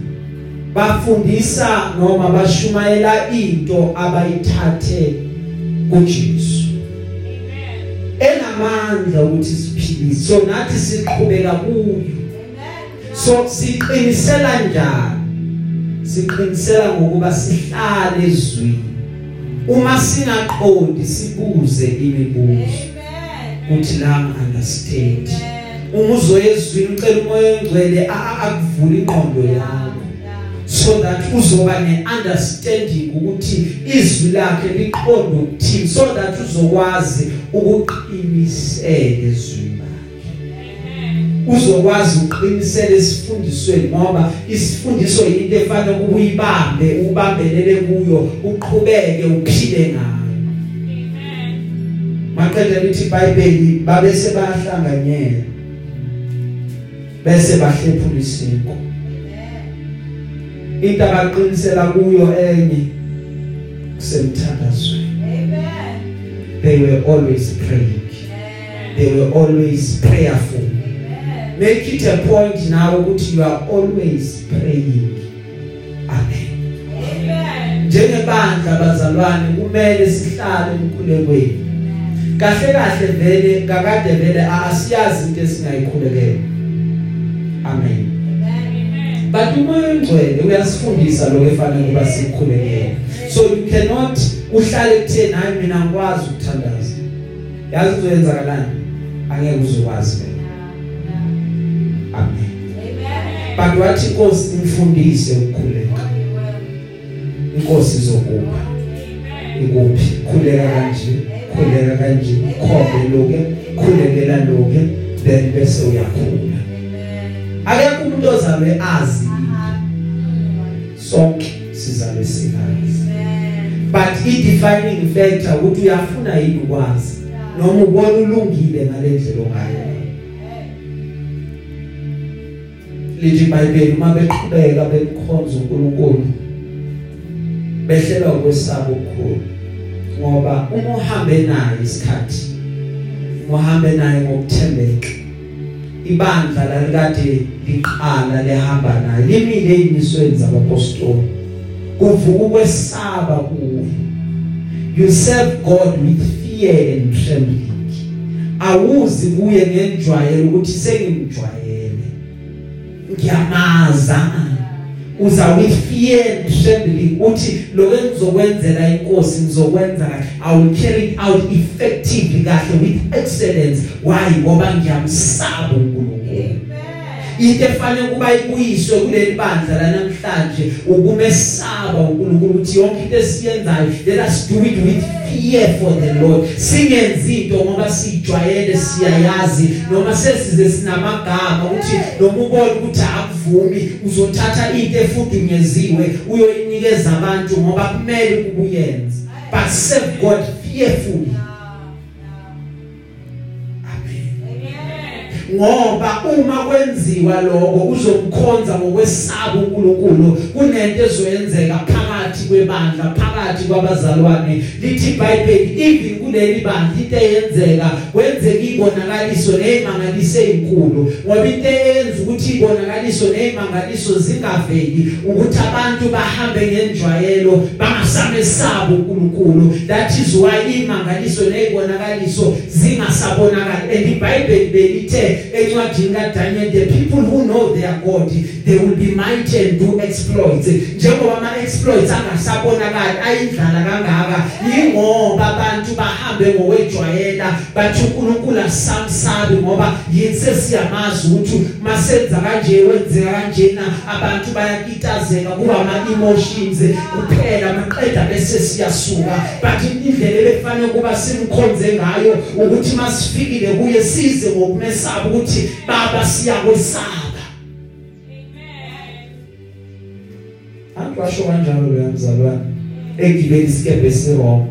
Bafundisa noma bashumayela into abayithathe kuJesu. Enamandla ukuthi siphilise so nathi siqhubeka kuyo. So siqinisela njani? Siqinisela ngokuba sihlale ezwini uma singaqondi sibuze imibuzo. Uthi la understand uma uzoyezwini ucela umoya ongcwele akuvula ingqondo yakho. So that uzoba neunderstanding ukuthi izwi lakhe liqonde ukuthini so that uzokwazi ukuqinisela ezwini uzokwazi uqinisela isifundisweni ngoba isifundiso yinto efanele ukuyibambe ubambelele kuyo uqhubeke uphile ngayo. Maqedela lithi iBhayibheli babe sebahlanganyela bese bahlephula isinko into abaqinisela kuyo enye kusemthandazweni. They were always praying. They were always prayerful. Make it a point now ukuthi you are always praying. Amen. Njengebandla bazalwane kumele sihlale emkhulekweni. Kahle kahle vele kakade vele asiyazi into esingayikhulekela. Amen. But umoya ongcwele uyasifundisa lokho efanele kuba sikhulekele so you cannot uhlale kutheni hayi mina ngikwazi ukuthandaza. Yazi uzoyenzakalani? Angeke uzokwazi vele amen. But wathi inkosi imfundise ukukhuleka. Inkosi izokupha ikuphi? Khuleka kanje khuleka kanje khombe loke khulekela loke then bese uyakhula. Akekho umuntu ozalwe azi. Sonke sizalwe sikazi. But i defining factor ukuthi uyafuna yini ukwazi noma ubona ulungile ngalendlela ongayo. Lithi iBhayibheli uma beqhubeka bemkhonza uNkulunkulu behlela ukwesaba okukhulu. Ngoba uma uhambe naye isikhathi uhambe naye ngokuthembeka ibandla lalikade liqala lehamba naye. Limile ezimisweni zabapostoli. Kuvuka ukwesaba kuwe you serve God with fear and trembling. Awuzi kuye ngenjwayelo ukuthi sengimjwayele. Ngiyamaza. Uza with fear and trembling. Uthi lokho engizokwenzela inkosi ngizokwenza kahle. I will carry it out effectively kahle with excellence. Why? Ngoba ngiyamsaba. uNkulunkulu into efanele kuba ibuyiswe kuleli bandla la namhlanje ukumesaba uNkulunkulu ukuthi yonke into esiyenzayo let us do it with fear for the Lord. Singenzi into ngoba sijwayele siyayazi noma sesize sinamagama ukuthi noma ubone ukuthi akuvumi uzothatha into efudunyeziwe uyoyinikeza abantu ngoba kumele ukuyenza. But serve God fearfully. Ngoba uma kwenziwa lokho uzomkhonza ngokwesaba uNkulunkulu kunento ezoyenzeka phakathi kwebandla phakathi kwabazalwane. Lithi iBhayibheli even kuleli bandla into eyenzeka kwenzeka ibonakaliso nezimangaliso ezinkulu ngoba into eyenza ukuthi ibonakaliso nezimangaliso zingaveli ukuthi abantu bahambe ngenjwayelo bangasamesaba uNkulunkulu that is why imangaliso nezibonakaliso zingasabonakali. And iBhayibheli belithe encwadini kaDaniel the people who know their God they will be mighty and do exploits. Njengoba ama exploits angasabonakali ayindlala kangaka. Ingoba abantu bahambe ngokwejwayela bathi uNkulunkulu asamsabi ngoba yinse siyamazi ukuthi masenza kanje wenzeka kanjena. Abantu bayakitazeka kuba ama emotions kuphela maqeda bese siyasuka. But indlela ebefanele kuba simkhonze ngayo ukuthi masifikile kuye size ngokumesaba ukuthi baba siyakwesaba. Antu washo kanjalo lo yamzalwane egibeli isikebe sirong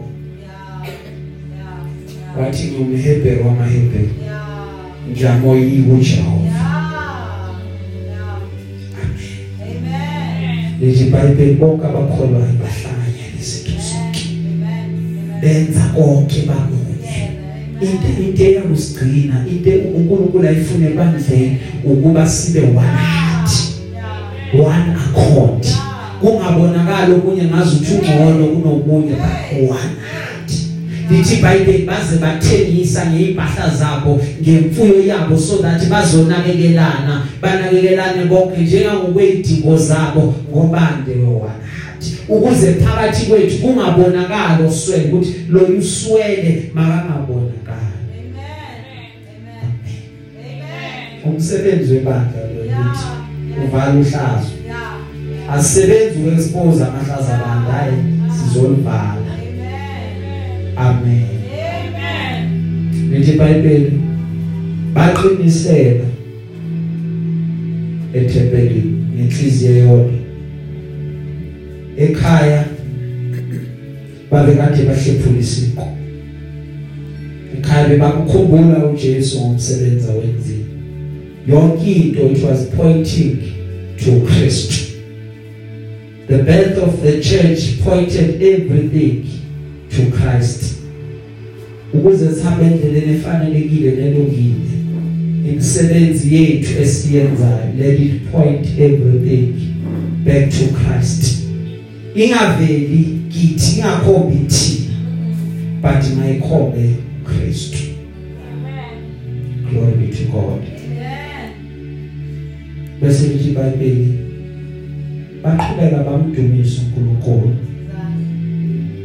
wathi ngumhebheru wamahebheru njamo yiwo Jehova lethi iBhayibheli bonke abakholwayo bahlanganyela izinto zonke. Benza konke bamunye into into eyakusigcina into uNkulunkulu ayifune bandleni ukuba sibe one heart one accord. Kungabonakala okunye ngazi ukuthi ungcono kunomunye but one heart. Lithi iBhayibheli baze bathengisa ngeimpahla zabo ngemfuyo yabo so that bazonakekelana. Banakekelane bonke njengangokwezidingo zabo ngobande we one heart ukuze phakathi kwethu kungabonakala oswele ukuthi lo uswele makangabonakala umsebenzi webandla lo lithi uvala uhlazo. Asebenzi ukuexpose amahlazo abantu hayi sizolivala. Amen. Lithi iBhayibheli baqinisela ethempelini ngenhliziyo yodwa ekhaya babekade bahlephula isiko ekhaya bebakukhumbula uJesu ngomsebenzi awenzile. Yonke into it was pointing to Christ. The birth of the church pointed everything to Christ. Ukuze sihambe endleleni efanelekile nelungile imisebenzi yethu esiyenzayo let it point everything back to Christ. Ingaveli kithi ingakhombi thina but mayikhombe Kristu glory be to God. Bese lithi iBhayibheli baqhubeka bamdumisa uNkulunkulu.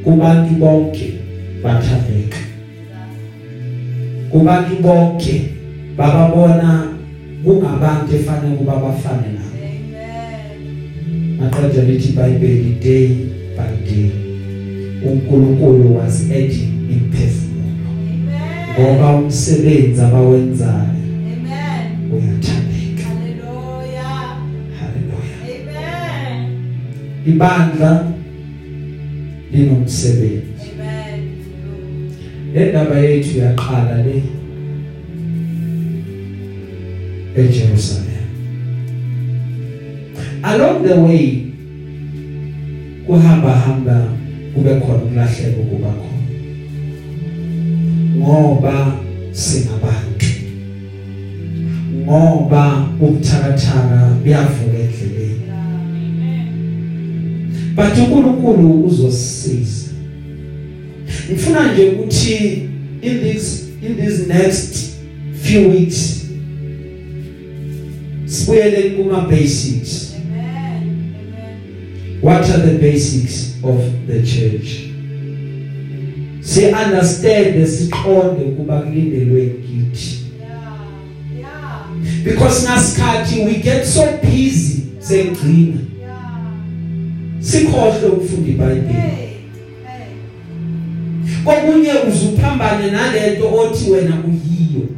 Kubantu bonke bathandeka kubantu bonke bababona kungabantu efanele kuba bafane nabo maqedwe lithi iBhayibheli day by day. uNkulunkulu was adding imphefumulo. Ngoba umsebenzi abawenzayo uyathandeka. Haleluya ibandla linomsebenzi. Lendaba yethu yaqala le eJerusalem. Along the way kuhamba hamba kube khona ukulahleka kuba khona. Ngoba singabantu. Ngoba ubuthakathaka buyavuka endleleni. But uNkulunkulu uzosisiza ngifuna nje ukuthi in this in this next few weeks sibuyele kuma basics what are the basics of the church? Si understand siqonde kuba kulindelwe kithi because nasikhathi we get so busy sengcina sikhohle ukufunda iBhayibheli. Kokunye uzuphambane nalento othi wena uyiyo.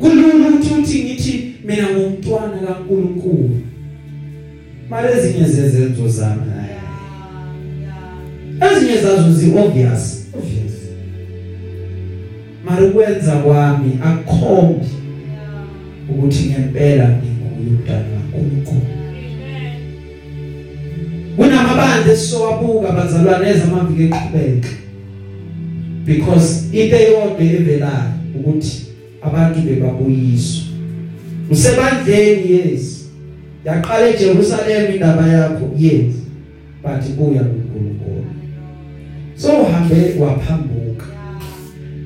Kulula ukuthi uthi ngithi mina ngumntwana kaNkuluNkulu. Manje ezinye zezenzo zami ezinye zazo zi obvious obvious. Mara ukwenza kwami akukhombi ukuthi ngempela nginguye umntana kaNkuluNkulu. Kunamabandla esisowabuka bazalwane ezamaviki eqhubeka because into eyodwa evelayo ukuthi abantu bebabuyiswa. Usebandleni yes. Yaqala eJerusalem indaba yakho yes but buya kuNkulunkulu. So uhambe waphambuka.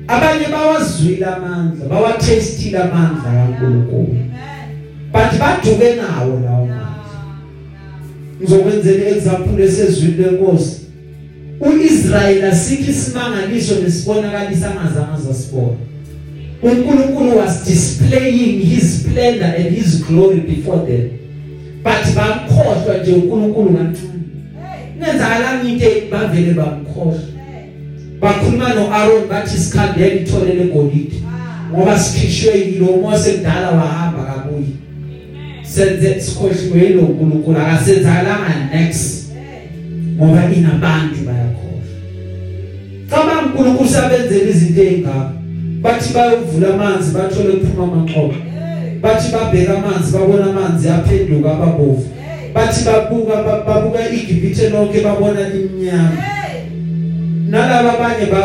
Abanye bawazwile amandla bawathestile amandla kaNkulunkulu. But baduke nawo lawo mandla. Ngizokwenzela example esezwini lenkosi. uIsrael asithi simangaliso nesibonakalisa angazange zasibona uNkulunkulu was displaying his splendor and his glory before them. But bamkhohlwa nje uNkulunkulu kancane nenzakala into bavele bamkhohlwa. Bakhuluma noAaron bathi sikhandele itholele golide ngoba sikhishwe yilo Mose kudala wahamba kabuyi senze sikhohliwe yilo uNkulunkulu akasenzakalanga next. Ngoba inabantu bayakhohlwa. Cabanga uNkulunkulu sabenzela izinto ezingaka bathi bayovula amanzi bathole kuphuma amaxoxo. Bathi babheka amanzi babona amanzi aphenduka ababovu bathi babuka babuka iGibhithe lonke babona iminyama nalabo abanye ba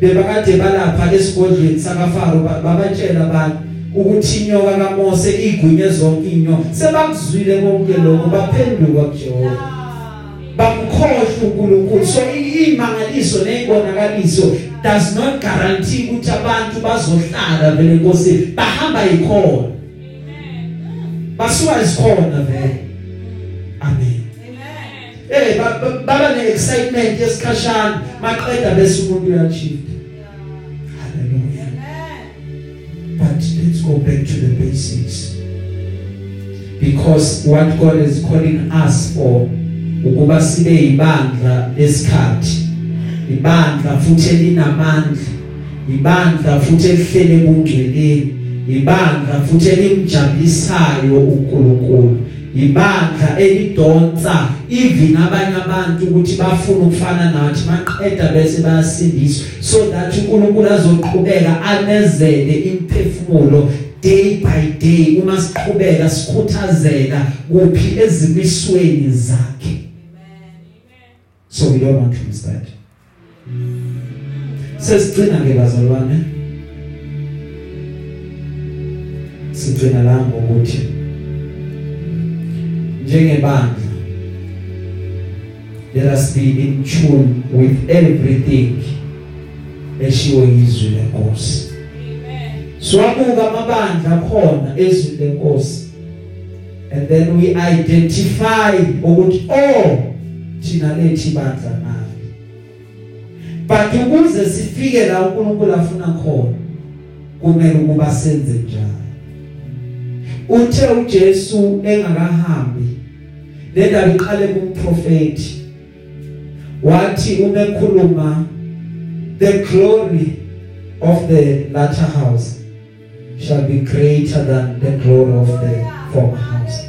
bebakade balapha esigodlweni sakaFaro babatshela abantu ukuthi inyoka kaMose igwinye zonke inyoka sebakuzwile konke lokho baphenduka kuJehova. Bamkhohlwa uNkulunkulu. So imangaliso nezibonakaliso does not guarantee ukuthi abantu bazohlala vele Nkosi bahamba ikhona. Basuka isikhona vele amen. Eh baba ne excitement yesikhashana maqeda bese umuntu uyachiefta hallelujah. But let's go back to the basics. Because what God is calling us for ukuba sibe ibandla lesikhathi. Ibandla futhi elinamandla. Ibandla futhi elihlele bungcweleni ibandla futhi elimjabulisayo uNkulunkulu. Ibandla elidonsa even abanye abantu ukuthi bafuna ukufana nathi maqeda bese bayasindiswa. So that uNkulunkulu azoqhubeka anezele imphefumulo day by day. Uma siqhubeka sikhuthazeka kuphi ezimisweni zakhe. So we don't want to miss that. Sesigcina ke bazalwane. Sigcina la ngokuthi njengebandla let us be in tune with everything eshiwo izwi lenkosi. Siwabuka amabandla khona ezwi lenkosi and then we identify ukuthi oh thina lethi bandla nani but ukuze sifike la uNkulunkulu afuna khona kumele ukuba senze njani? Uthe uJesu engakahambi lendaba iqale kumprofeti wathi uma ekhuluma the glory of the latter house shall be greater than the glory of the former house.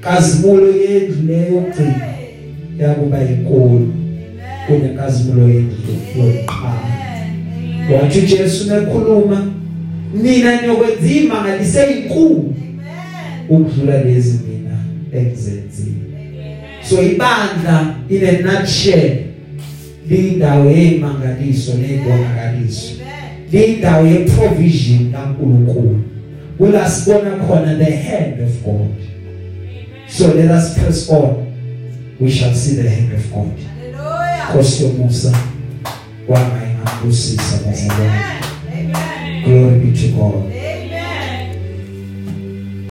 Kazimulo yendlu leyo yokugcina yakuba inkulu kunenkazimulo yendlu yokuqala. Wathi uJesu nekhuluma mina niyokwenza imangaliso ezinkulu ukudlula lezi mina engizenzile Amen. so ibandla in a nutshell lindawo yemangaliso nezibonakaliso Amen. lindawo yeprovision kaNkulunkulu kula sibona khona the hand of God so let us press on we shall see the hand of God Hallelujah. Nkosi yomusa kwama ingabusisa bazalwane Amen. Amen. Glory be to God.